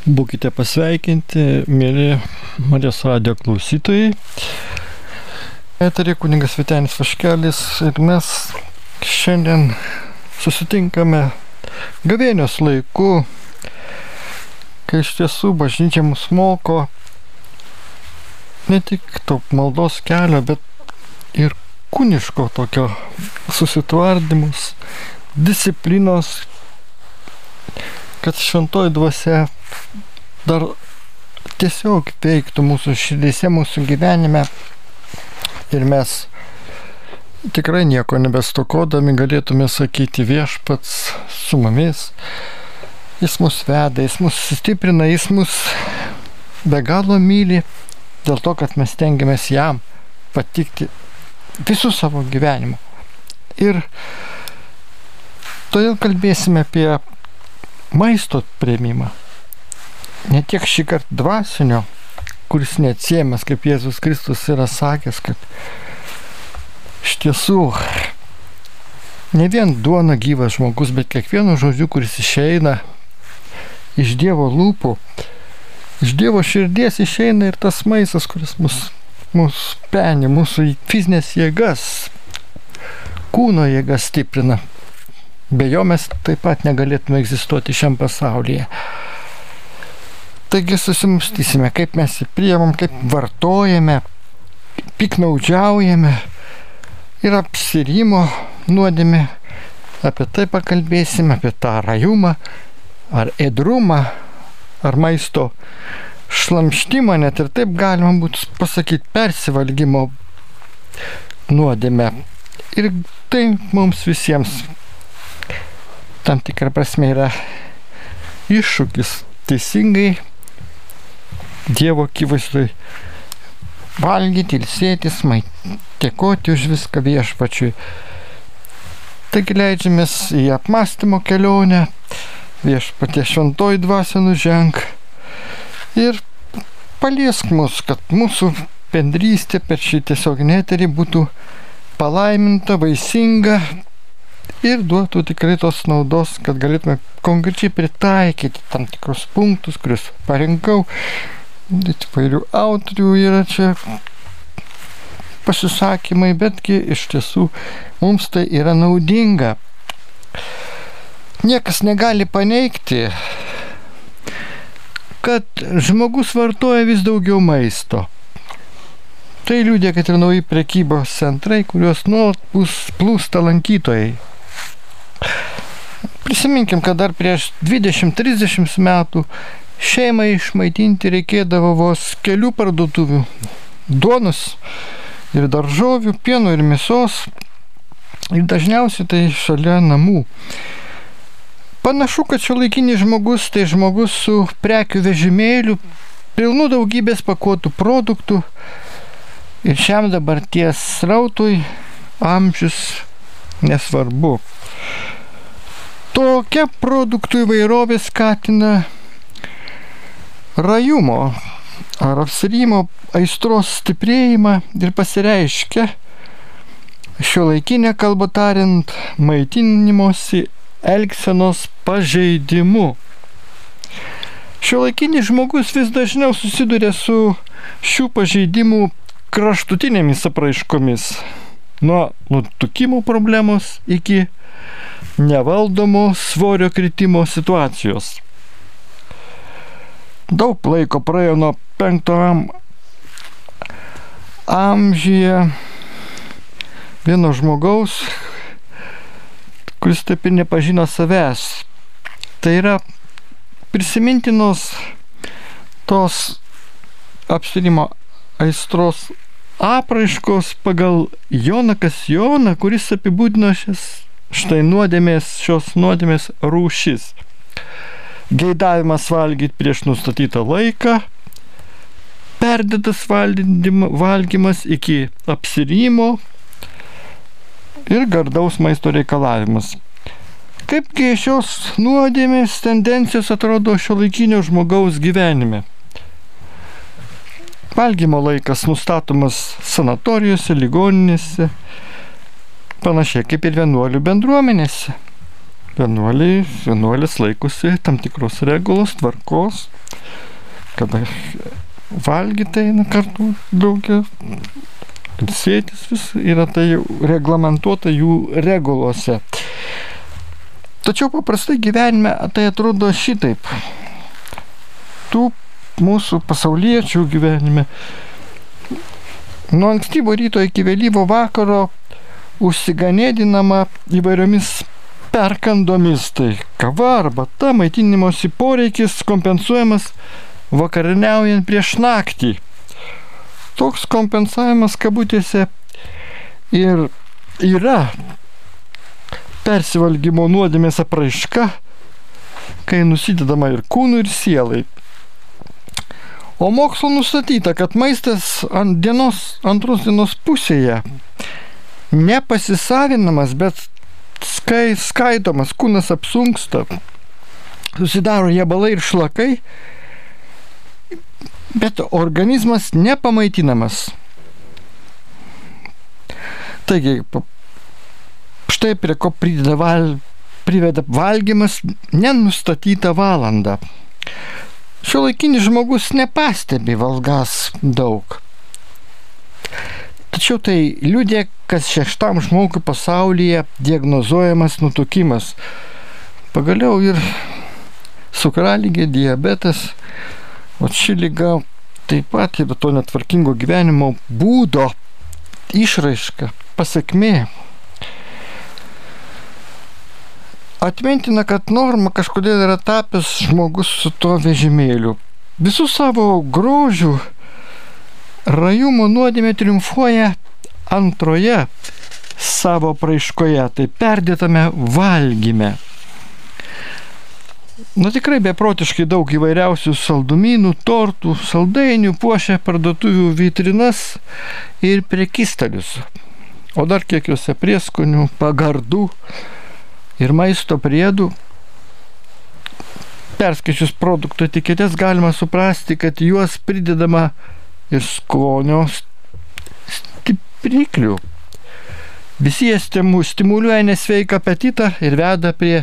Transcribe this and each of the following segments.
Būkite pasveikinti, mėly Marijos radio klausytojai. Eterė kuningas Vitenis Vaškelis ir mes šiandien susitinkame gavėnios laiku, kai iš tiesų bažnyčia mus moko ne tik to maldos kelio, bet ir kūniško tokio susitvardymus, disciplinos, kad šventoji dvasia dar tiesiog veiktų mūsų širdise, mūsų gyvenime ir mes tikrai nieko nebestokodami galėtume sakyti viešpats su mumis. Jis mus veda, jis mus stiprina, jis mus be galo myli dėl to, kad mes tengiamės jam patikti visų savo gyvenimu. Ir todėl kalbėsime apie maisto prieimimą. Ne tiek šį kartą dvasinio, kuris neatsiemas, kaip Jėzus Kristus yra sakęs, kad iš tiesų ne vien duona gyvas žmogus, bet kiekvienu žodžiu, kuris išeina iš Dievo lūpų, iš Dievo širdies išeina ir tas maistas, kuris mus, mus peni, mūsų fizinės jėgas, kūno jėgas stiprina. Be jo mes taip pat negalėtume egzistuoti šiam pasaulyje. Taigi susimustysime, kaip mes jį priemam, kaip vartojame, piknaudžiaujame ir apsirimo nuodėmė. Apie tai pakalbėsime, apie tą rajumą, ar edrumą, ar maisto šlamštimą, net ir taip galima būtų pasakyti persivalgymo nuodėmę. Ir tai mums visiems tam tikrą prasme yra iššūkis teisingai Dievo akivaizdui valgyti, ilsėtis, dėkoti už viską viešpačiui. Taigi leidžiamės į apmąstymo kelionę, viešpatė šventoji dvasia nuženk ir paliesk mus, kad mūsų bendrystė per šį tiesioginį eterį būtų palaiminta, vaisinga, ir duotų tikrai tos naudos, kad galėtume konkrečiai pritaikyti tam tikrus punktus, kuriuos parinkau. Įvairių autorių yra čia pasisakymai, betgi iš tiesų mums tai yra naudinga. Niekas negali paneigti, kad žmogus vartoja vis daugiau maisto. Tai liūdė, kad ir nauji prekybos centrai, kuriuos nuolat plūsta lankytojai. Prisiminkim, kad dar prieš 20-30 metų šeimai išmaitinti reikėdavo vos kelių parduotuvių. Duonos ir daržovių, pieno ir mėsos. Ir dažniausiai tai šalia namų. Panašu, kad šio laikinis žmogus tai žmogus su prekių vežimėliu, pilnu daugybės pakuotų produktų. Ir šiam dabarties srautui amžius nesvarbu. Tokia produktų įvairovė skatina rajumo ar apsirimo aistros stiprėjimą ir pasireiškia šio laikinė kalba tariant maitinimosi elgsenos pažeidimu. Šio laikinis žmogus vis dažniau susiduria su šių pažeidimų kraštutinėmis apraiškomis. Nuo nutukimų problemos iki nevaldomo svorio kritimo situacijos. Daug laiko praėjo nuo penkto amžyje vieno žmogaus, kuris taip ir nepažino savęs. Tai yra prisimintinos tos apsirimo aistros apraiškos pagal Joną Kasjoną, kuris apibūdino šias Štai nuodėmės, šios nuodėmės rūšis. Geidavimas valgyti prieš nustatytą laiką, perdėtas valgymas iki apsirimo ir gardaus maisto reikalavimas. Kaipgi šios nuodėmės tendencijos atrodo šio laikinio žmogaus gyvenime? Valgymo laikas nustatomas sanatorijose, ligoninėse, panašiai kaip ir vienuolių bendruomenėse. Vienuoliai, vienuolis laikosi tam tikros regulos, tvarkos, kada valgyti eina kartu daugia, sėtis vis yra tai reglamentuota jų regulose. Tačiau paprastai gyvenime tai atrodo šitaip. Tų mūsų pasauliečių gyvenime nuo ankstyvo ryto iki vėlyvo vakaro užsiganėdinama įvairiomis perkandomis, tai kava arba ta maitinimosi poreikis kompensuojamas vakariniaujant prieš naktį. Toks kompensavimas kabutėse ir yra persivalgymo nuodėmės apraiška, kai nusidedama ir kūnui, ir sielai. O mokslo nustatyta, kad maistas ant dienos, antros dienos pusėje nepasisavinamas, bet skai, skaidomas, kūnas apsunksta, susidaro riebalai ir šlakai, bet organizmas nepamaitinamas. Taigi, štai prie ko prideda val, priveda valgymas nenustatytą valandą. Šio laikinis žmogus nepastebi valgas daug. Tačiau tai liūdė, kas šeštam žmogui pasaulyje diagnozuojamas nutukimas. Pagaliau ir cukralygė, diabetas, o ši lyga taip pat yra to netvarkingo gyvenimo būdo išraiška, pasiekmė. Atmintina, kad norma kažkodėl yra tapęs žmogus su tuo vežimėliu. Visų savo grožių rajumo nuodėmė triumfuoja antroje savo praiškoje, tai perdėtame valgyme. Na tikrai beprotiškai daug įvairiausių saldumynų, tortų, saldainių puošia parduotuvių vitrinas ir prekystalius. O dar kiekiuose prieskonių, pagardų ir maisto priedų. Perskaičius produktų etiketės galima suprasti, kad juos pridedama ir skonio stipriklių. Visi jie stimuliuoja nesveiką apetitą ir veda prie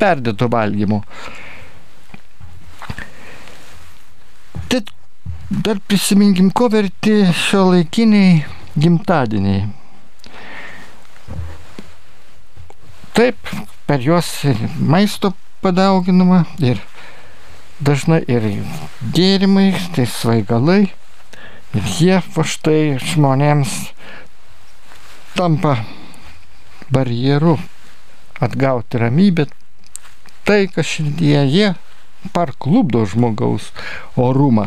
perdėto valgymo. Tad dar prisiminkim, ko verti šio laikiniai gimtadieniai. Taip, per juos maisto padauginama ir dažnai ir gėrimai, tai svaigalai. Ir jie va štai žmonėms tampa barjeru atgauti ramybę, taiką širdyje, jie parklubdo žmogaus orumą.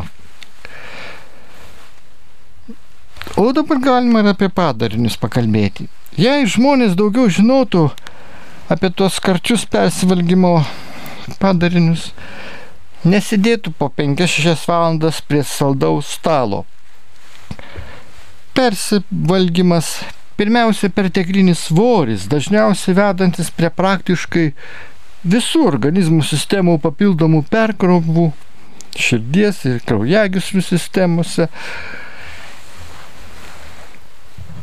O dabar galima ir apie padarinius pakalbėti. Jei žmonės daugiau žinotų apie tuos karčius persivalgymo padarinius, nesidėtų po 5-6 valandas prie saldaus stalo persivalgymas, pirmiausia perteklinis svoris, dažniausiai vedantis prie praktiškai visų organizmų sistemų papildomų perkrovų, širdies ir kraujagyslių sistemose.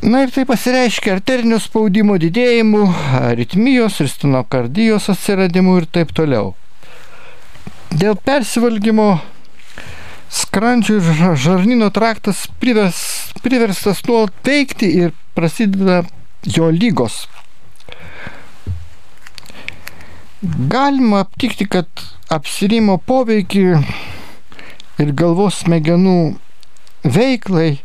Na ir tai pasireiškia arterinio spaudimo didėjimu, aritmijos ir stenokardijos atsiradimu ir taip toliau. Dėl persivalgymo skrandžio ir žarnyno traktas privers, priverstas nuolat veikti ir prasideda jo lygos. Galima aptikti, kad apsirimo poveikį ir galvos smegenų veiklai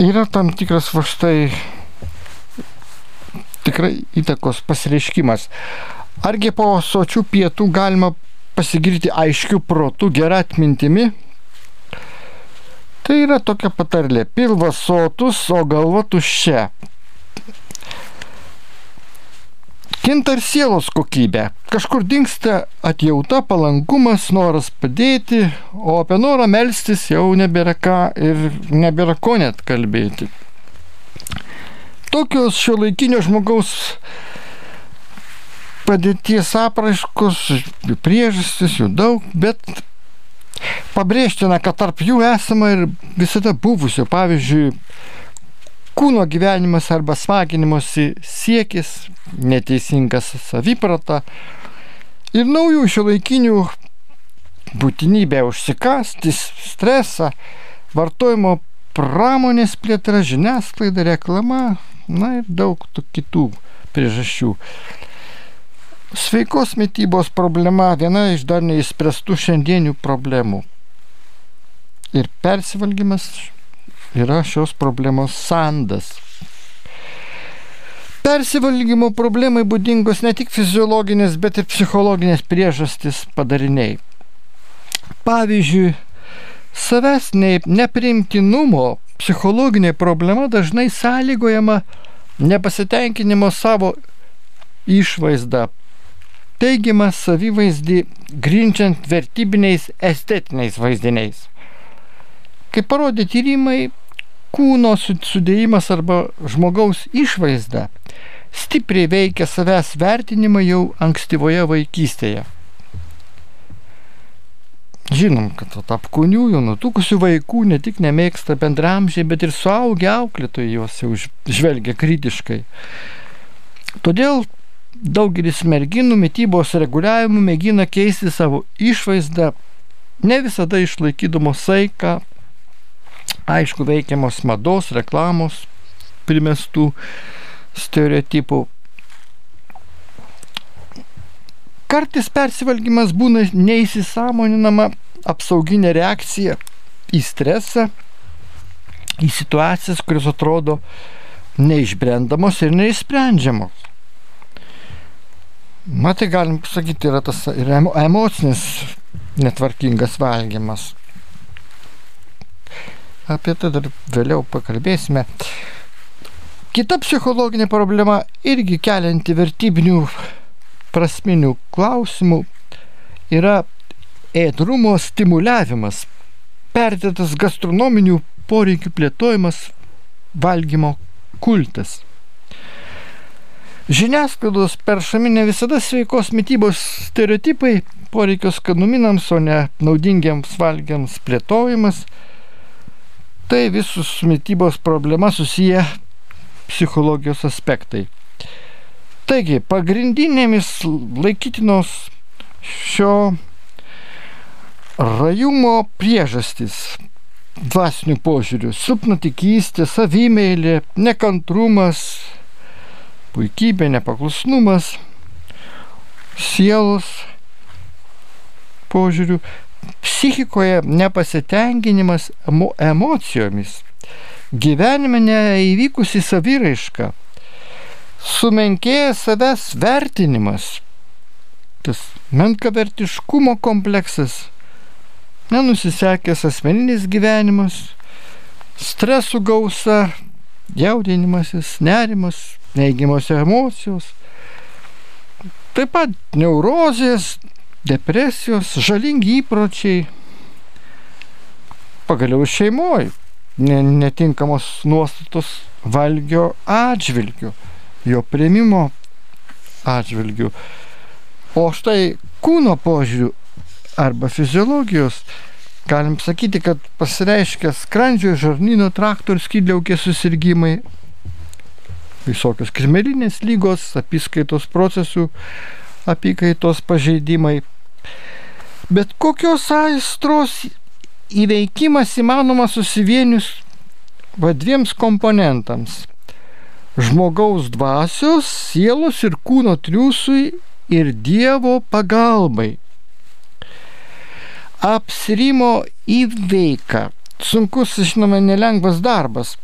yra tam tikras va štai tikrai įtakos pasireiškimas. Argi po sočių pietų galima pasigirti aiškiu protu, gerą atmintimi. Tai yra tokia patarlė. Pilvas sotus, o galva tuščia. Kinta ir sielos kokybė. Kažkur dinksta atjauta, palankumas, noras padėti, o apie norą melstis jau nebėra ką ir nebėra ko net kalbėti. Tokios šio laikinio žmogaus padėties apraiškos, jų priežastis, jų daug, bet pabrėžtina, kad tarp jų esama ir visada buvusio, pavyzdžiui, kūno gyvenimas arba smaginimosi siekis, neteisingas saviprata ir naujų šiuolaikinių būtinybė užsikasti, stresą, vartojimo pramonės plėtra, žiniasklaida, reklama, na ir daug kitų priežasčių. Sveikos mytybos problema viena iš dar neįspręstų šiandienių problemų. Ir persivalgymas yra šios problemos sandas. Persivalgymo problemai būdingos ne tik fiziologinės, bet ir psichologinės priežastys padariniai. Pavyzdžiui, savęs nepriimtinumo psichologinė problema dažnai sąlygojama nepasitenkinimo savo išvaizdą, teigiamą savivaizdį grindžiant vertybiniais estetiniais vaizdiniais. Kaip parodė tyrimai, kūno sudėjimas arba žmogaus išvaizda stipriai veikia savęs vertinimą jau ankstyvoje vaikystėje. Žinom, kad apkūniųjų, nutukusių vaikų ne tik nemėgsta bendramžiai, bet ir suaugę auklėtojai juos jau žvelgia kritiškai. Todėl daugelis merginų mytybos reguliavimų mėgina keisti savo išvaizdą, ne visada išlaikydamos saiką, aišku, veikiamos mados, reklamos, primestų stereotipų. Kartais persivalgymas būna neįsisamoninama apsauginė reakcija į stresą, į situacijas, kurios atrodo neišbrendamos ir neišsprendžiamos. Matai, galim pasakyti, yra tas ir emocinis netvarkingas valgymas. Apie tai dar vėliau pakalbėsime. Kita psichologinė problema irgi kelianti vertybinių prasminių klausimų yra ėdrumo stimuliavimas, perdėtas gastronominių poreikių plėtojimas, valgymo kultas. Žiniasklaidos peršami ne visada sveikos mytybos stereotipai, poreikios skanuminams, o ne naudingiams valgiams plėtojimas. Tai visus mytybos problema susiję psichologijos aspektai. Taigi, pagrindinėmis laikytinos šio rajumo priežastys dvasinių požiūrių - supnutikystė, savimėlė, nekantrumas, puikybė, nepaklusnumas, sielos požiūrių, psichikoje nepasitenkinimas emo, emocijomis, gyvenime neįvykusi saviraiška, sumenkėjęs savęs vertinimas, tas menkavertiškumo kompleksas, nenusisekęs asmeninis gyvenimas, stresų gausa, jaudinimasis, nerimas, neigiamos emocijos, taip pat neurozės, depresijos, žalingi įpročiai, pagaliau šeimoje netinkamos nuostatos valgio atžvilgių, jo prieimimo atžvilgių. O štai kūno požiūrių arba fiziologijos galim sakyti, kad pasireiškia skrandžio žarnyno traktų ir skydliaukės susirgymai, visokios krimelinės lygos, apiskaitos procesų, apykaitos pažeidimai. Bet kokios aistros įveikimas įmanomas susivienius va dviems komponentams - žmogaus dvasios, sielos ir kūno triūsui ir Dievo pagalbai. Apsirimo įveika. Sunkus, žinoma, nelengvas darbas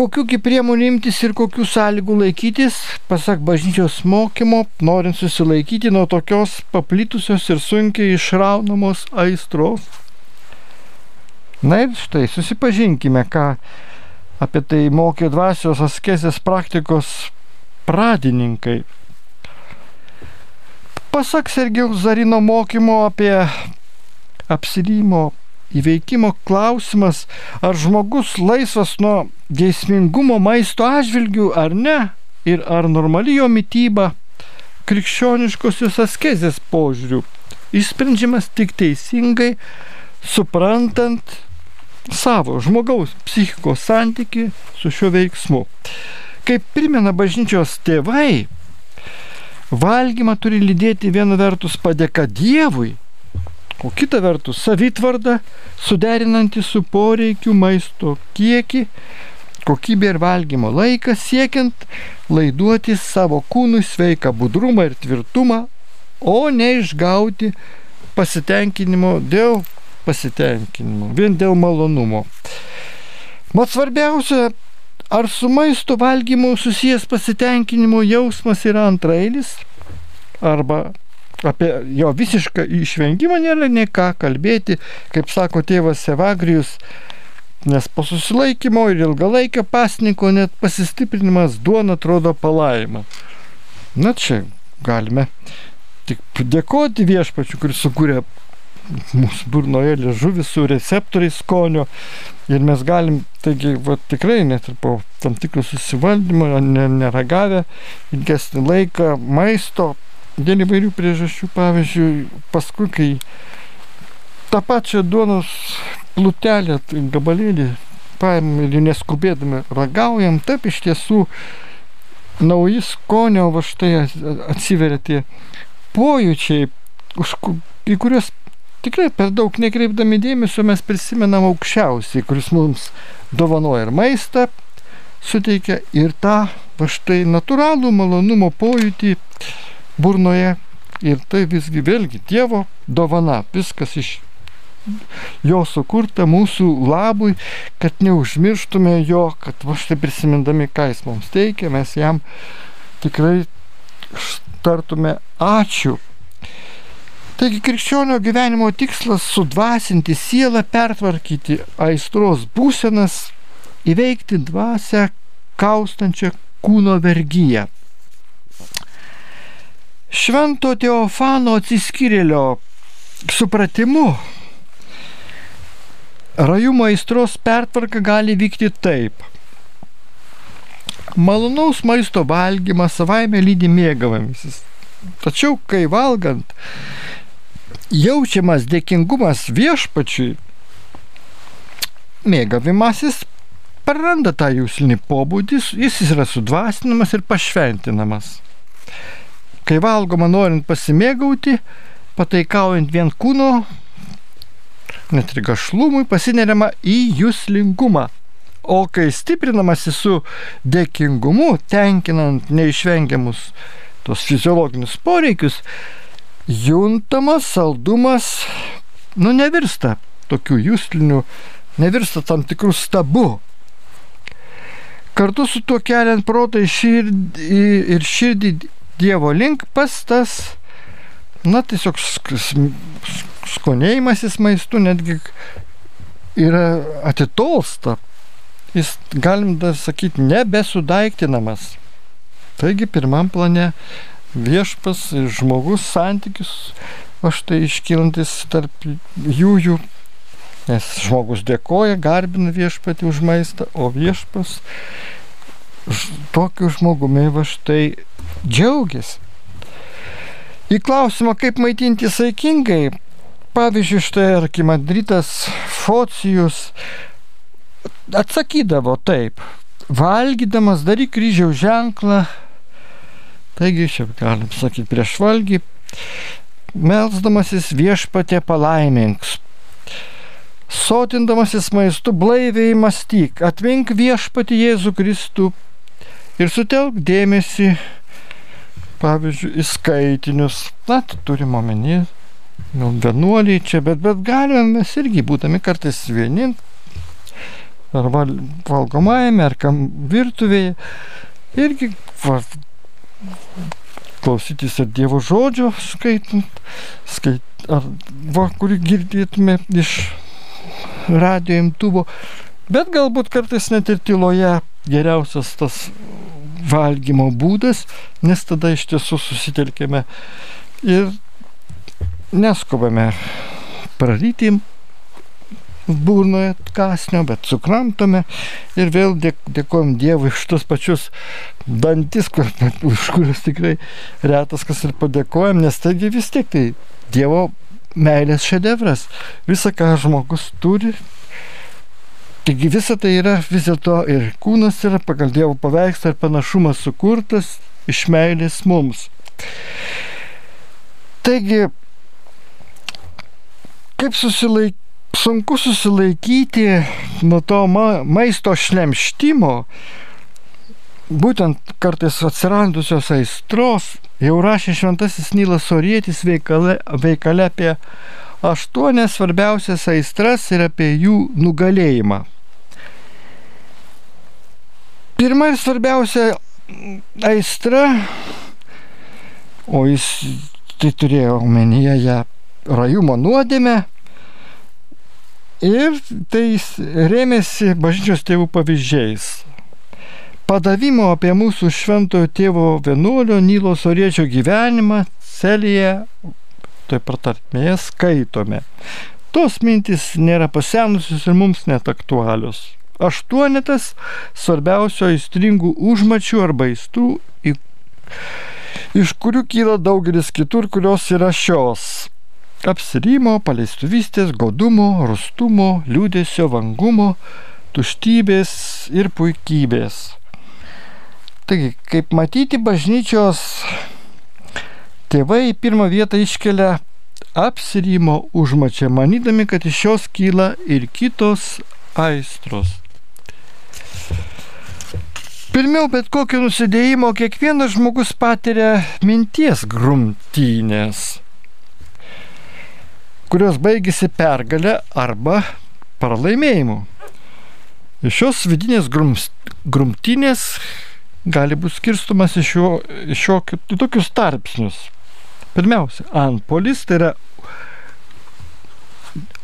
kokių priemonių imtis ir kokių sąlygų laikytis, pasak bažnyčios mokymo, norint susilaikyti nuo tokios paplitusios ir sunkiai išraunamos aistros. Na ir štai, susipažinkime, ką apie tai mokė dvasios askezės praktikos pradininkai. Pasak Sergijaus Zarino mokymo apie apsirymo įveikimo klausimas, ar žmogus laisvas nuo geismingumo maisto atžvilgių ar ne, ir ar normali jo mytyba krikščioniškosios askezės požiūrių išsprendžiamas tik teisingai, suprantant savo žmogaus psichikos santyki su šiuo veiksmu. Kaip primena bažnyčios tėvai, valgymą turi lydėti viena vertus padėka Dievui, o kita vertus savitvarda, suderinanti su poreikiu maisto kiekį, kokybė ir valgymo laiką, siekiant laiduoti savo kūnui sveiką budrumą ir tvirtumą, o ne išgauti pasitenkinimo dėl pasitenkinimo, vien dėl malonumo. Mat svarbiausia, ar su maisto valgymu susijęs pasitenkinimo jausmas yra antrailis, arba apie jo visišką išvengimą nėra nei ką kalbėti, kaip sako tėvas Evagrijus, nes po susilaikymo ir ilgalaikio pasninko net pasistiprinimas duona atrodo palaima. Na čia galime tik dėkoti viešpačiu, kuris sukūrė mūsų burnoje liežuvis su receptoriais skonio. Ir mes galim, taigi, va, tikrai net ir po tam tikrų susivaldymo, neragavę ilgesnį laiką maisto, dėl įvairių priežasčių, pavyzdžiui, paskui, kai tą pačią duonos plutelę, tai gabalėlį paėmėm ir neskubėdami ragaujam, taip iš tiesų nauji skonio va štai atsiveria tie pojūčiai, už, į kuriuos tikrai per daug nekreipdami dėmesio mes prisimenam aukščiausiai, kuris mums dovanoja ir maistą, suteikia ir tą va štai natūralų malonumo pojūtį burnoje. Ir tai visgi vėlgi Dievo dovana, viskas iš jo sukurta mūsų labui, kad neužmirštume jo, kad va štai prisimindami, ką jis mums teikia, mes jam tikrai tartume ačiū Taigi krikščionio gyvenimo tikslas - sudvasinti sielą, pertvarkyti aistros būsenas, įveikti dvasę kaustančią kūno vergyją. Švento Teofano atsiskyrėlio supratimu rajumo aistros pertvarka gali vykti taip. Malonaus maisto valgymas savaime lydi mėgavavimasis. Tačiau, kai valgant, jaučiamas dėkingumas viešpačiui, mėgavimasis praranda tą jūslinį pobūdį, jis yra sudvasinamas ir pašventinamas. Kai valgoma norint pasimėgauti, pataikaujant vien kūno, net ir gašlumui, pasineriama į jūslingumą. O kai stiprinamasi su dėkingumu, tenkinant neišvengiamus tos fiziologinius poreikius, juntamas saldumas, nu, nevirsta tokių jūslinių, nevirsta tam tikrų stabų. Kartu su tuo keliant protą širdį, ir širdį Dievo link pas tas, na, tiesiog skonėjimasis maistu netgi yra atitolsta. Jis, galim dar sakyti, nebesudaiktinamas. Taigi pirmam plane viešpas ir žmogus santykius, o štai iškylantis tarp jų jų, nes žmogus dėkoja, garbina viešpatį už maistą, o viešpas tokiu žmogumi va štai džiaugiasi. Į klausimą, kaip maitinti saikingai, pavyzdžiui, štai arkimadritas Focijus atsakydavo taip, valgydamas daryk kryžiaus ženklą Taigi, čia galim sakyti prieš valgį, melsdamasis viešpatė palaiminks. Sotindamasis maistu blaiviai mąstyk, atvink viešpatį Jėzų Kristų ir sutelk dėmesį, pavyzdžiui, į skaitinius. Na, turim omeny, nu, vienuoliai čia, bet, bet galime mes irgi būdami kartais vieni, ar valgomajame, ar kam virtuvėje, irgi va, klausytis ir Dievo žodžio skaitant, skait, ar va, kurį girdėtume iš radio imtuvo, bet galbūt kartais net ir tyloje geriausias tas valgymo būdas, nes tada iš tiesų susitelkėme ir neskubame praryti burnoje kasnio, bet sukramtome ir vėl dėkojom Dievui už tos pačius dantis, kur, už kuriuos tikrai retas kas ir padėkojom, nes taigi vis tiek tai Dievo meilės šedevras. Visa, ką žmogus turi, Taigi visa tai yra vis dėlto ir kūnas yra pagal Dievo paveikslą ir panašumas sukurtas iš meilės mums. Taigi, kaip susilaik, sunku susilaikyti nuo to ma, maisto šlemštimo, būtent kartais atsirandusios aistros, jau rašė šventasis Nylas Orietis veikale, veikale apie aštuonias svarbiausias aistras ir apie jų nugalėjimą. Pirma ir svarbiausia aistra, o jis tai turėjo omenyje ją rajumo nuodėmę ir tai jis rėmėsi bažnyčios tėvų pavyzdžiais. Padavimo apie mūsų šventojo tėvo vienuolio Nylo Soriečio gyvenimą Celėje, taip pat tarmėje skaitome. Tos mintys nėra pasenusios ir mums net aktualios. Aštuonetas svarbiausio aistringų užmačių arba aistrų, iš kurių kyla daugelis kitur, kurios yra šios apsirimo, paleistuvystės, godumo, rustumo, liūdėsio, vangumo, tuštybės ir puikybės. Taigi, kaip matyti, bažnyčios tėvai į pirmą vietą iškelia apsirimo užmačią, manydami, kad iš jos kyla ir kitos aistros. Pirmiau bet kokio nusidėjimo kiekvienas žmogus patiria minties grumtynės, kurios baigėsi pergalę arba pralaimėjimu. Iš šios vidinės grums, grumtynės gali būti skirstumas iš jo kaip tokius tarpsnius. Pirmiausia, antpolis tai yra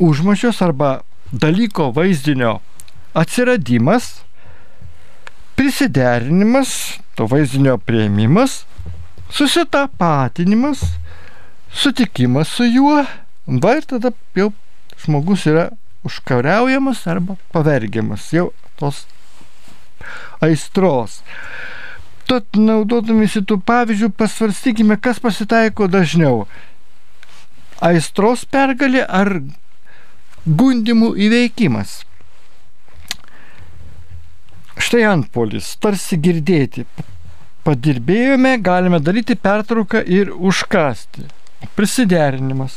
užmačios arba dalyko vaizdinio atsiradimas prisiderinimas, to vaizdinio prieimimas, susitapatinimas, sutikimas su juo, va ir tada jau žmogus yra užkariaujamas arba pavergiamas jau tos aistros. Tad naudodamėsi tų pavyzdžių pasvarstykime, kas pasitaiko dažniau. Aistros pergalė ar gundimų įveikimas. Štai antpolis, tarsi girdėti. Padirbėjome, galime daryti pertrauką ir užkasti. Prisiderinimas.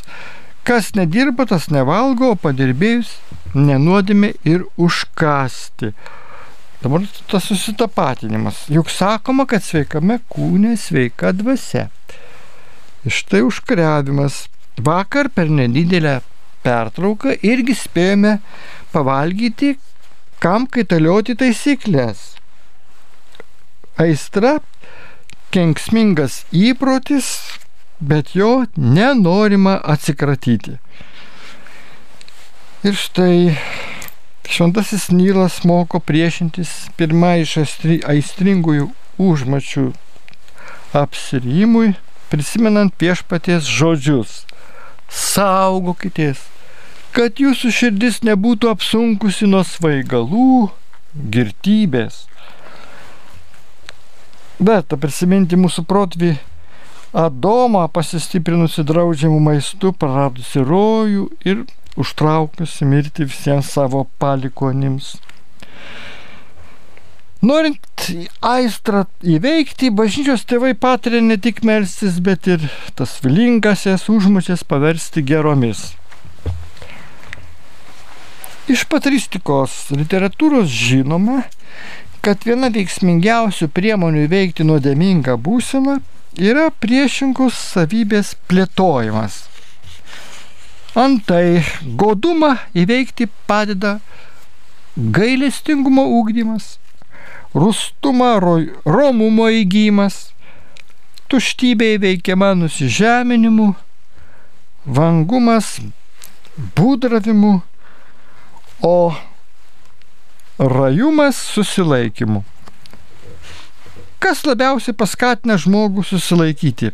Kas nedirba, tas nevalgo, o padirbėjus nenuodėme ir užkasti. Dabar tas susitapatinimas. Juk sakoma, kad sveikame kūne sveika dvasia. Iš tai užkariavimas. Vakar per nedidelę pertrauką irgi spėjome pavalgyti, kam kaitalioti taisyklės. Aistra kenksmingas įprotis, bet jo nenorima atsikratyti. Ir štai Šventasis Nylas moko priešintis pirmą iš aistringųjų užmačių apsirimui, prisimenant viešpaties žodžius. Saugokitės kad jūsų širdis nebūtų apsunkusi nuo svaigalų, girtybės. Bet prisiminti mūsų protvį Adomą pasistiprinusi draudžiamų maistų, praradusi rojų ir užtraukusi mirti visiems savo palikonims. Norint aistrą įveikti, bažnyčios tėvai patiria ne tik melstis, bet ir tas vilingasias užmačias paversti geromis. Iš patristikos literatūros žinoma, kad viena veiksmingiausių priemonių įveikti nuodėmingą būseną yra priešingos savybės plėtojimas. Antai godumą įveikti padeda gailestingumo ūkdymas, rustumą romumo įgymas, tuštybė įveikiama nusižeminimu, vangumas būdravimu, o rajumas susilaikymu. Kas labiausiai paskatina žmogų susilaikyti?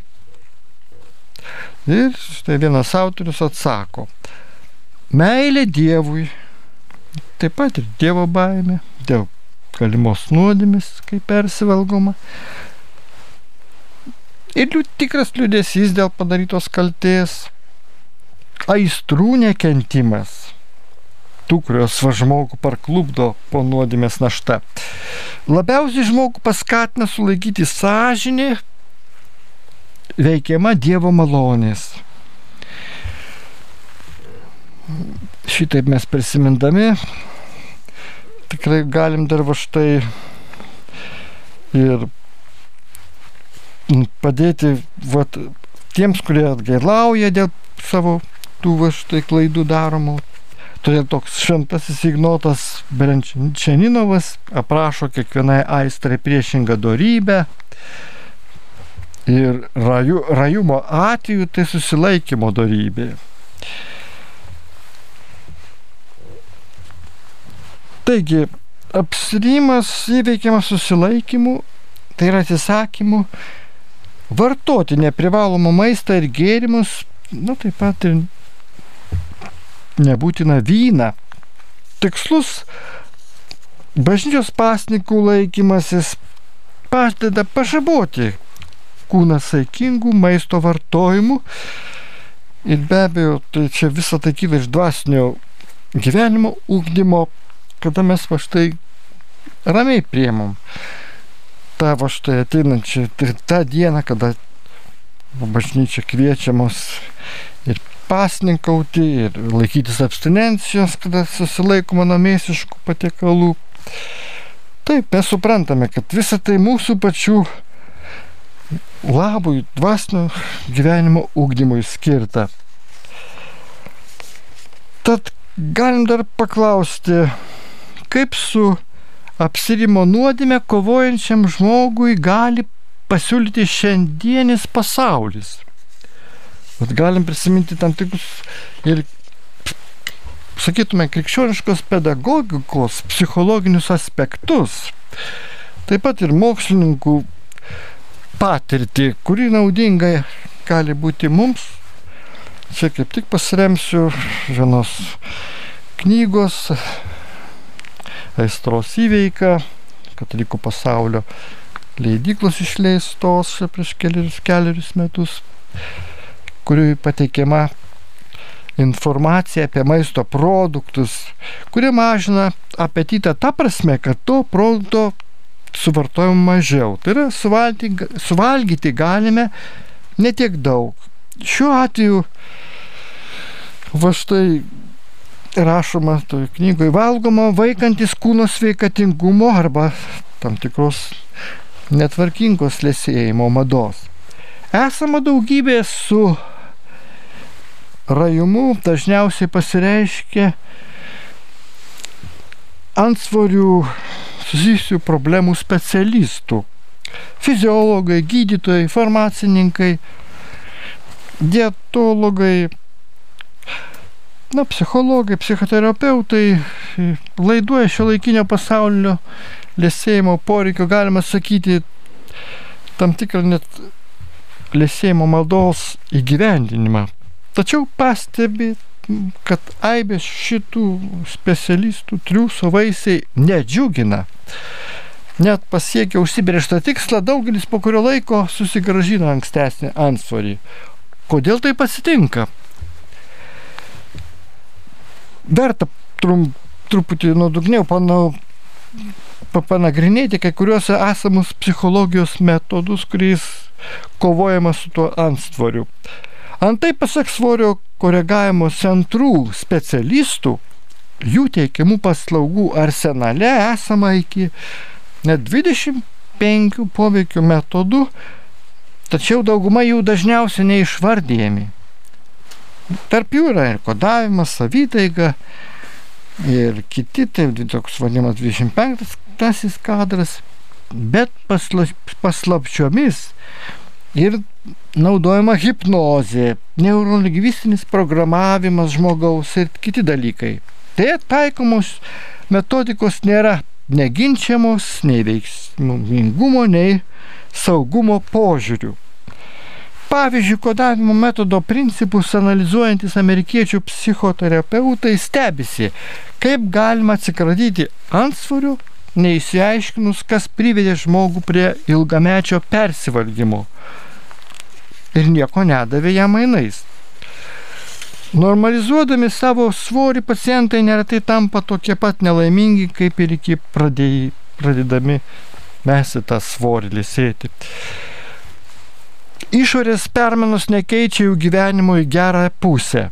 Ir štai vienas autorius atsako. Meilė Dievui, taip pat ir Dievo baimė, dėl galimos nuodėmis, kaip persivalgoma. Ir liū, tikras liūdėsys dėl padarytos kalties, aistrų nekentimas, tų, kurios va žmogų parklubdo po nuodėmės našta. Labiausiai žmogų paskatina sulaikyti sąžinį veikiama Dievo malonės. Šitaip mes prisimindami tikrai galim dar va štai ir padėti vat, tiems, kurie atgailauja dėl savo tų va štai klaidų daromų. Todėl toks šventasis Ignotas Berenčianinovas aprašo kiekvienai aistrai priešingą darybę. Ir raju, rajumo atveju tai susilaikymo darybė. Taigi, apsirimas įveikiamas susilaikymu, tai yra atsisakymu vartoti neprivalomą maistą ir gėrimus, na taip pat ir nebūtina vyną. Tikslus bažnyčios pasnikų laikymasis padeda pažaboti kūną saikingų maisto vartojimų. Ir be abejo, tai čia visą tai kyla iš dvasinio gyvenimo ūkdymo, kada mes va štai ramiai priemam tą va štai ateinančią, tai tą dieną, kada bažnyčia kviečia mus ir pasninkauti, ir laikytis abstinencijos, kada susilaikoma nuo mėsiškų patiekalų. Taip, mes suprantame, kad visa tai mūsų pačių labui, dvasinio gyvenimo ūkdymui skirta. Tad galim dar paklausti, kaip su apsirimo nuodėme kovojančiam žmogui gali pasiūlyti šiandienis pasaulis. Bet galim prisiminti tam tikrus ir, sakytume, krikščioniškos pedagogikos psichologinius aspektus. Taip pat ir mokslininkų patirtį, kuri naudinga gali būti mums. Čia kaip tik pasiremsiu vienos knygos aistros įveika, katalikų pasaulio leidyklos išleistos prieš kelius, kelius metus, kuriui pateikiama informacija apie maisto produktus, kurie mažina apetitą ta prasme, kad to produkto suvartojam mažiau. Tai yra suvalgyti, suvalgyti galime netiek daug. Šiuo atveju va štai rašoma toje knygoje valgoma vaikantis kūno sveikatingumo arba tam tikros netvarkingos lėsėjimo mados. Esama daugybė su rajumu dažniausiai pasireiškia antsvorių susijusių problemų specialistų. Fiziologai, gydytojai, farmacininkai, dietologai, na, psichologai, psichoterapeutai laiduoja šio laikinio pasaulio lėsėjimo poreikio, galima sakyti, tam tikrą net lėsėjimo maldos įgyvendinimą. Tačiau pastebi, kad aibės šitų specialistų triūso vaisiai nedžiugina. Net pasiekę užsibrėžtą tikslą, daugelis po kurio laiko susigražina ankstesnį ansvarį. Kodėl tai pasitinka? verta trum, truputį nuodugniau panau, panagrinėti kai kuriuos esamus psichologijos metodus, kuriais kovojama su tuo antsvoriu. Antai pasak svorio koregavimo centrų specialistų, jų teikiamų paslaugų arsenale esama iki net 25 poveikių metodų, tačiau dauguma jų dažniausiai neišvardyjami. Tarp jų yra ir kodavimas, savitaiga ir kiti, tai toks vadinamas 25 kadras, bet paslapčiomis ir naudojama hipnozė, neurolingvistinis programavimas žmogaus ir kiti dalykai. Tai taikomos metodikos nėra neginčiamos nei veiksmingumo, nei saugumo požiūrių. Pavyzdžiui, kodavimo metodo principus analizuojantis amerikiečių psichoterapeutai stebisi, kaip galima atsikratyti antsvorių, neįsiaiškinus, kas privedė žmogų prie ilgamečio persivalgymo ir nieko nedavė jam mainais. Normalizuodami savo svorį pacientai neretai tampa tokie pat nelaimingi, kaip ir iki pradėjai, pradėdami mesti tą svorį lisėti. Išorės permenos nekeičia jų gyvenimo į gerą pusę.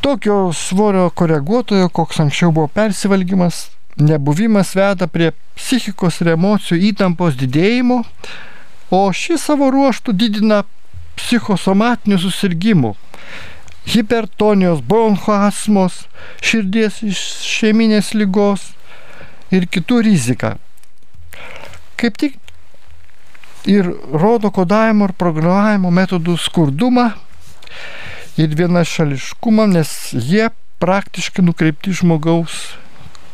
Tokio svorio koreguotojo, koks anksčiau buvo persivalgymas, nebuvimas veda prie psichikos ir emocijų įtampos didėjimo, o ši savo ruoštų didina psichosomatinių susirgymų, hipertonijos, bronchoasmos, širdies išėminės lygos ir kitų riziką. Kaip tik ir rodo kodavimo ir programavimo metodų skurdumą ir vienašališkumą, nes jie praktiškai nukreipti žmogaus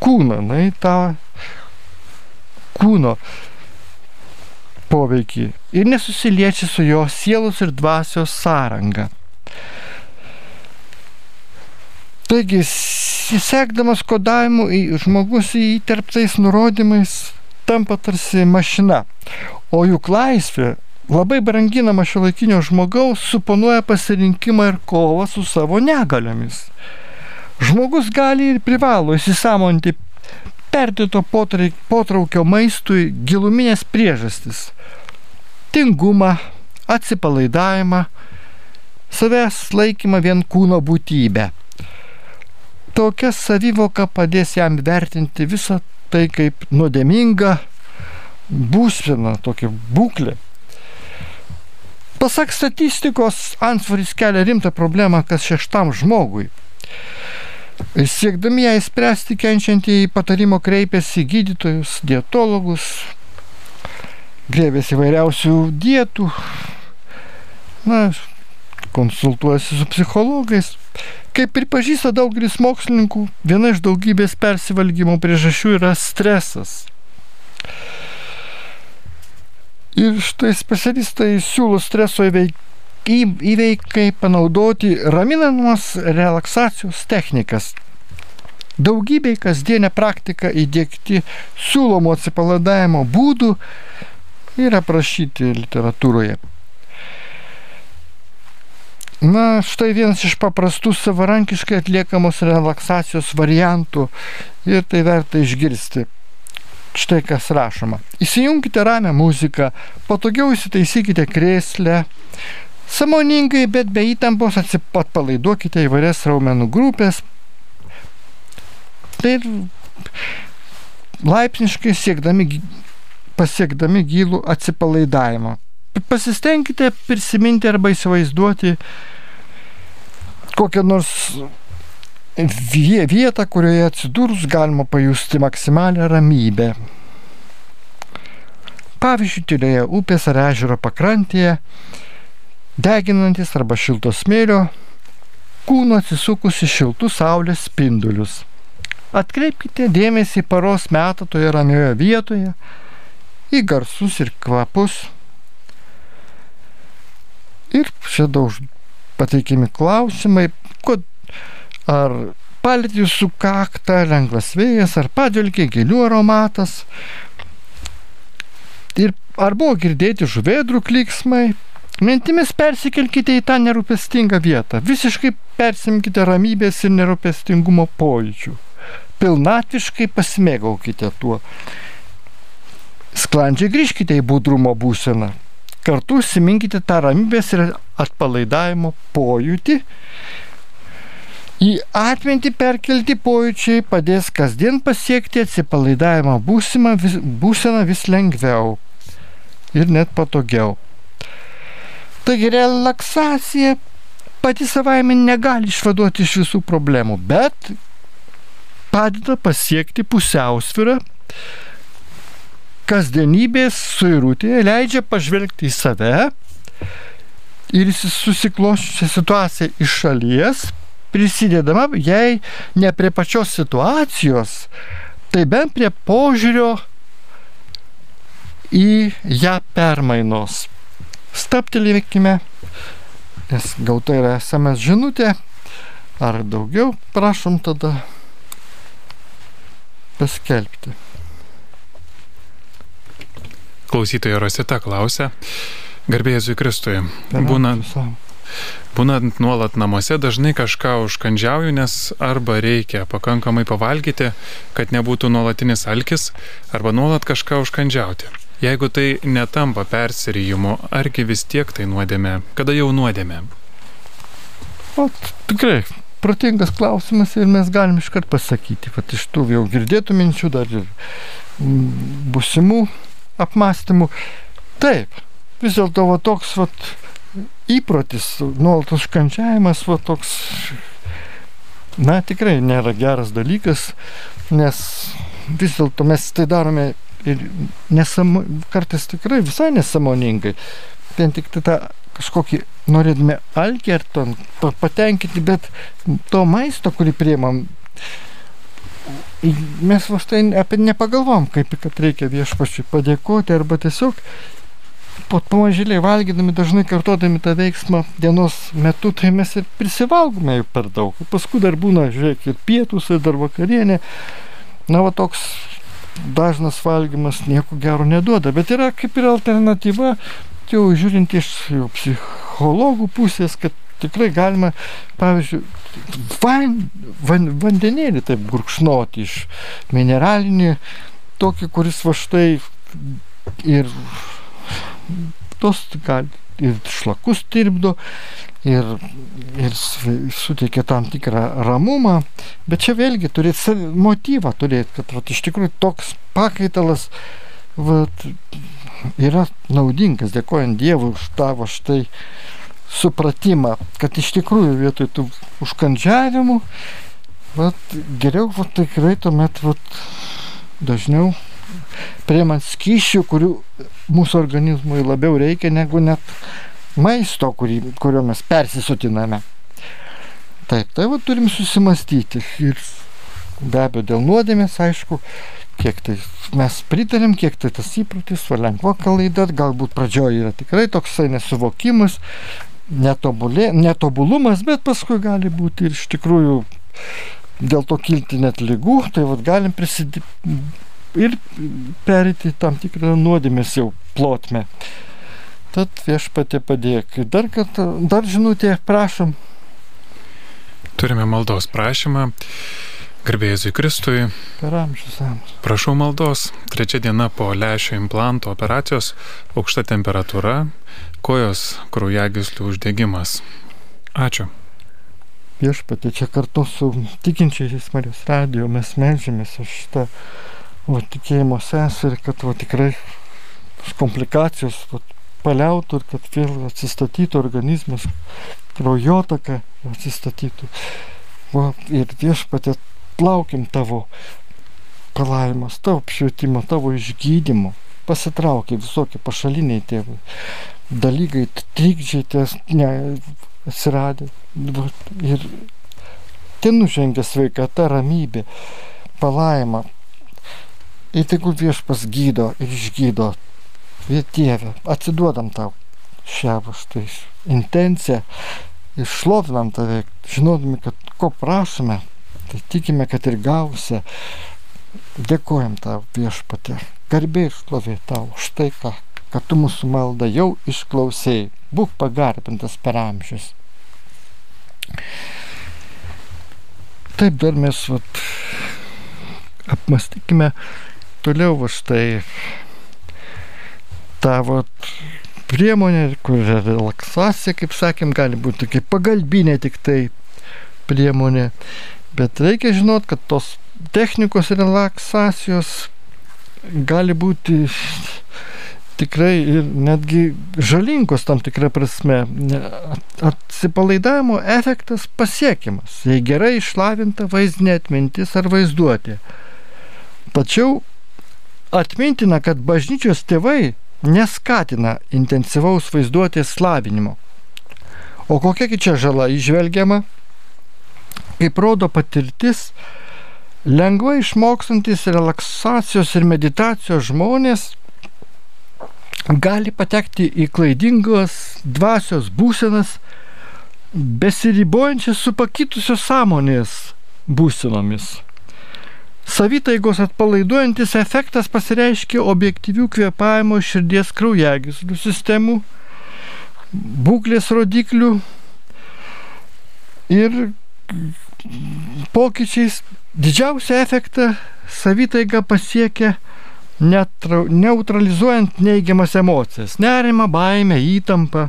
kūną, na į tą kūno poveikį ir nesusiliečia su jo sielos ir dvasios sąranga. Taigi, sekdamas kodavimu, žmogus įterptais nurodymais tampa tarsi mašina, o juk laisvė labai branginama šio laikinio žmogaus suponuoja pasirinkimą ir kovą su savo negaliomis. Žmogus gali ir privalo įsisamonti perdėto potraukio maistui giluminės priežastis - tingumą, atsipalaidavimą, savęs laikymą vien kūno būtybę. Tokia savivoka padės jam vertinti visą tai kaip nuodėminga būsena, tokia būklė. Pasak statistikos, ansvaris kelia rimtą problemą kas šeštam žmogui. Siekdami ją įspręsti, kenčiantieji patarimo kreipiasi gydytojus, dietologus, grėbėsi įvairiausių dietų, na, konsultuojasi su psichologais. Kaip pripažįsta daugelis mokslininkų, viena iš daugybės persivalgymo priežasčių yra stresas. Ir štai specialistai siūlo streso įveikti įveikai panaudoti raminamos relaksacijos technikas. Daugybei kasdienę praktiką įdėkti siūlomų atsipalaidavimo būdų yra prašyti literatūroje. Na, štai vienas iš paprastų savarankiškai atliekamos relaksacijos variantų ir tai verta išgirsti. Štai kas rašoma. Įsijunkite ramią muziką, patogiau įsitaisykite krėslę, Samoningai, bet be įtampos atpalaiduokite įvairias raumenų grupės. Tai laipsniškai siekdami, pasiekdami gilų atsipalaidavimą. Pasistengkite prisiminti arba įsivaizduoti kokią nors vietą, kurioje atsidūrus galima pajusti maksimalią ramybę. Pavyzdžiui, tylioje upės ar ežero pakrantėje deginantis arba šilto smėlio, kūno atsisukus į šiltus saulės spindulius. Atkreipkite dėmesį į paros metą toje ramioje vietoje, į garsus ir kvapus. Ir čia daug pateikimi klausimai, kod, ar palėtė jūsų kaktą lengvas vėjas, ar padvilkė gėlių aromatas. Ir ar buvo girdėti žuvėdrų kliksmai, Mintimis persikelkite į tą nerūpestingą vietą. Visiškai persimkite ramybės ir nerūpestingumo pojūčių. Pilnatiškai pasimėgaukite tuo. Sklandžiai grįžkite į budrumo būseną. Kartu užsiminkite tą ramybės ir atpalaidavimo pojūtį. Į atmintį perkelti pojūčiai padės kasdien pasiekti atsipalaidavimo būseną vis, būseną vis lengviau ir net patogiau. Taigi relaksacija pati savaime negali išvaduoti iš visų problemų, bet padeda pasiekti pusiausvyrą kasdienybės suirutėje, leidžia pažvelgti į save ir susikloščią situaciją iš šalies, prisidedama, jei ne prie pačios situacijos, tai bent prie požiūrio į ją permainos. Staptelėkime, nes gauta yra SMS žinutė, ar daugiau, prašom tada paskelbti. Klausytoja Rosita klausia, garbėjai Jėzui Kristui, būnant, būnant nuolat namuose dažnai kažką užkandžiauju, nes arba reikia pakankamai pavalgyti, kad nebūtų nuolatinis alkis, arba nuolat kažką užkandžiauti. Jeigu tai netampa persirijimu, argi vis tiek tai nuodėmė? Kada jau nuodėmė? O, tikrai, protingas klausimas ir mes galim iškart pasakyti, kad iš tų jau girdėtų minčių, dar ir busimų apmąstymų. Taip, vis dėlto va toks va įprotis, nuolat užkančiavimas va toks, na tikrai nėra geras dalykas, nes vis dėlto mes tai darome ir nesamo, kartais tikrai visai nesamoningai. Vien tik tai tą kažkokį norėdami alkį ar ten patenkinti, bet to maisto, kurį priemam, mes vos tai apie nepagalvom, kaip kad reikia viešpačiui padėkoti arba tiesiog po pamažėliai valgydami, dažnai kartodami tą veiksmą dienos metu, tai mes ir prisivalgome per daug. Paskui dar būna, žiūrėk, ir pietus, ir dar vakarienė. Na, va toks dažnas valgymas nieko gero neduoda, bet yra kaip ir alternatyva, jau žiūrint iš jau psichologų pusės, kad tikrai galima, pavyzdžiui, van, van, vandenėlį taip gurkšnoti iš mineralinį, tokį, kuris va štai ir tos gali ir šlakus tirpdo, ir, ir suteikia tam tikrą ramumą, bet čia vėlgi turėti motyvą turėti, kad vat, iš tikrųjų toks pakaitalas vat, yra naudingas, dėkojant Dievui už tavo štai supratimą, kad iš tikrųjų vietoj tų užkandžiavimų, vat, geriau vat, tikrai tuomet vat, dažniau priemant skyšių, kurių mūsų organizmui labiau reikia negu net maisto, kurį, kurio mes persisotiname. Taip, tai va turim susimastyti ir be abejo dėl nuodėmės, aišku, kiek tai mes pritarėm, kiek tai tas įprotis, va lengva klaida, galbūt pradžioje yra tikrai toksai nesuvokimas, netobulė, netobulumas, bet paskui gali būti ir iš tikrųjų dėl to kilti net lygų, tai vad galim prisidėti ir perėti tam tikrą nuodėmės jau plotmę. Tad viešpatė padėk. Dar kartą, dar žinutė, prašom. Turime maldos prašymą. Garbėjai Kristui. Per amžius amžius. Prašau maldos. Trečia diena po lęšio implanto operacijos aukšta temperatūra, kojos kraujagyslių uždegimas. Ačiū. Viešpatė, čia kartu su tikinčiais Marijos radijo mes melžiamės už šitą va, tikėjimo seserį, kad va, tikrai komplikacijos va, paliautų ir kad vėl atsistatytų organizmas, kraujotaka atsistatytų. Va, ir viešpatė laukim tavo palaimas, tavo apšvietimo, tavo išgydymo. Pasitraukia visokie pašaliniai tėvai. Dalykai, trikdžiai ties ne, atsiradė. Ir ten nužengia sveikata, ramybė, palaima. Ir tegul viešpas gydo ir išgydo. Dieve, atsiduodam tau šią štai intenciją, išlovinam tave, žinodami, kad ko prašome, Tai tikime, kad ir gausi. Dėkojam tau viešpatė. Garbė ir šlovė tau už tai, ką, kad tu mūsų maldą jau išklausėjai. Būk pagarbintas per amžius. Taip dar mes vat, apmastykime toliau va štai tą vat, priemonė, kur relaksacija, kaip sakėm, gali būti kaip pagalbinė tik tai priemonė. Bet reikia žinot, kad tos technikos relaksacijos gali būti tikrai ir netgi žalingos tam tikrą prasme. Atsipalaidavimo efektas pasiekiamas, jei gerai išlavinta vaizdinė atmintis ar vaizduotė. Tačiau atmintina, kad bažnyčios tėvai neskatina intensyvaus vaizduotės slavinimo. O kokia čia žala išvelgiama? kaip rodo patirtis, lengvai išmokstantis relaksacijos ir meditacijos žmonės gali patekti į klaidingos dvasios būsenas, besiribojančias su pakitusios sąmonės būsenomis. Savitaigos atpalaiduojantis efektas pasireiškia objektyvių kvėpavimo širdies kraujagyslių sistemų, būklės rodiklių ir pokyčiais didžiausią efektą savitaiga pasiekia neutralizuojant neigiamas emocijas - nerimą, baimę, įtampą.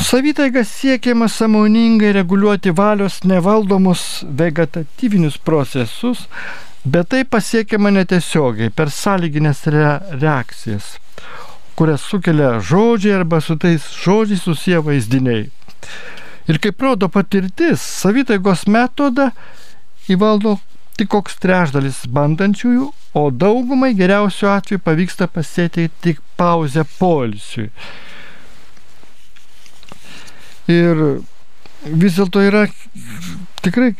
Savitaiga siekiama samoningai reguliuoti valios nevaldomus vegetatyvinius procesus, bet tai pasiekiama netiesiogiai per sąlyginės re reakcijas, kurias sukelia žodžiai arba su tais žodžiais susiję vaizdiniai. Ir kaip rodo patirtis, savitaigos metodą įvaldo tik koks trešdalis bandančiųjų, o daugumai geriausiu atveju pavyksta pasėti tik pauzę polisiui. Ir vis dėlto yra tikrai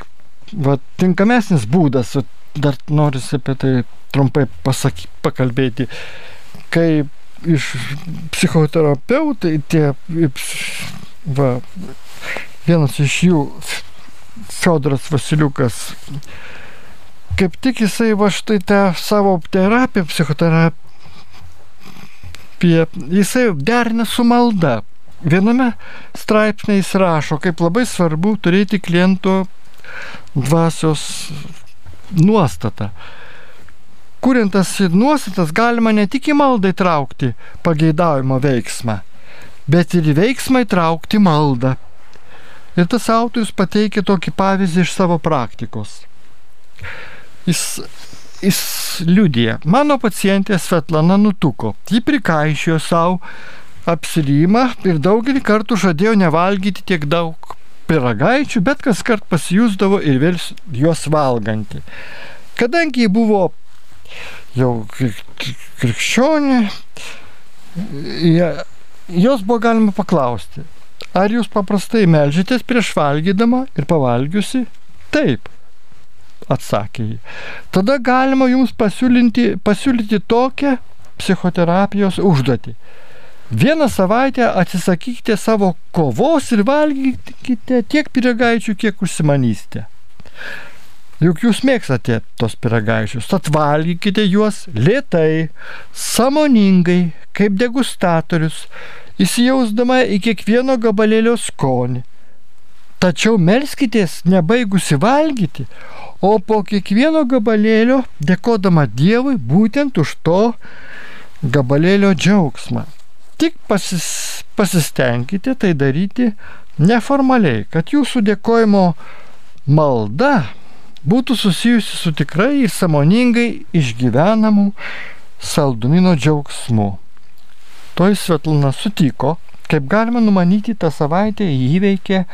va, tinkamesnis būdas, dar norisi apie tai trumpai pasaky, pakalbėti, kai iš psichoterapeutai tie va, vienas iš jų, Fiodoras Vasiliukas, kaip tik jisai va štai tą savo terapiją, psichoterapiją, jisai derina su malda. Viename straipsnėje jis rašo, kaip labai svarbu turėti kliento dvasios nuostatą. Kuriant tas nuostatas galima ne tik į maldą įtraukti pageidaujimo veiksmą, bet ir į veiksmą įtraukti maldą. Ir tas autorius pateikia tokį pavyzdį iš savo praktikos. Jis, jis liudija, mano pacientė Svetlana nutuko, ji prikaišėjo savo apsirimą ir daugelį kartų žadėjo nevalgyti tiek daug piragaičių, bet kas kart pasijūsdavo ir vėl juos valganti. Kadangi ji buvo jau krikščionė, jos buvo galima paklausti, Ar jūs paprastai melžitės prieš valgydama ir pavalgiusi? Taip, atsakė jį. Tada galima jums pasiūlyti, pasiūlyti tokią psichoterapijos užduotį. Vieną savaitę atsisakykite savo kovos ir valgykite tiek piragaičių, kiek užsimanysite. Juk jūs mėgstate tos piragaičius, tad valgykite juos lėtai, samoningai, kaip degustatorius, įsijausdama į kiekvieno gabalėlio skonį. Tačiau melskitės nebaigusi valgyti, o po kiekvieno gabalėlio dėkodama Dievui būtent už to gabalėlio džiaugsmą. Tik pasis, pasistengkite tai daryti neformaliai, kad jūsų dėkojimo malda būtų susijusi su tikrai ir samoningai išgyvenamu saldumino džiaugsmu. Toj Svetlana sutiko, kaip galima numanyti, tą savaitę įveikė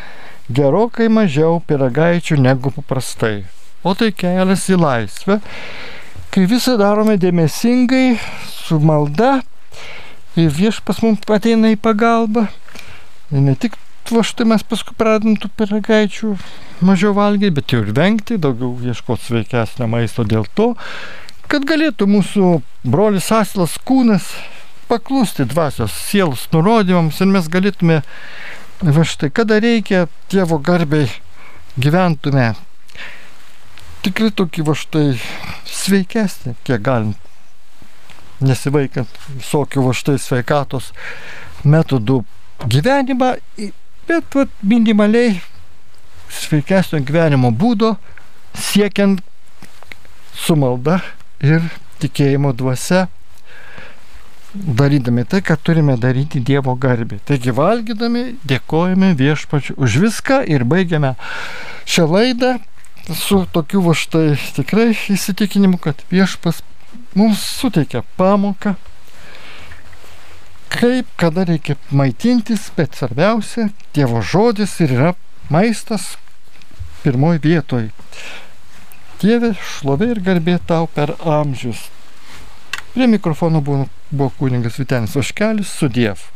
gerokai mažiau piragaičių negu paprastai. O tai kelias į laisvę, kai visą darome dėmesingai, su malda ir viešpas mums ateina į pagalbą. Ir ne tik va štai mes paskui pradedam tų piragaičių mažiau valgyti, bet ir vengti, daugiau ieškoti sveikesnio maisto dėl to, kad galėtų mūsų brolis Asilas kūnas paklusti dvasios sielos nurodymams ir mes galėtume, va štai, kada reikia Dievo garbiai gyventume tikrai tokį va štai sveikesnį, kiek galim, nesivaikant visokių va štai sveikatos metodų gyvenimą, bet va, minimaliai sveikesnio gyvenimo būdo siekiant su malda ir tikėjimo dvasia darydami tai, ką turime daryti Dievo garbė. Taigi valgydami dėkojame viešpačiu už viską ir baigiame šią laidą su tokiu va štai tikrai įsitikinimu, kad viešpas mums suteikia pamoką, kaip, kada reikia maitintis, bet svarbiausia, Dievo žodis ir yra maistas pirmoji vietoj. Dieve, šlovė ir garbė tau per amžius. Prie mikrofono buvo, buvo kūningas Vitenis Oškelis su Dievu.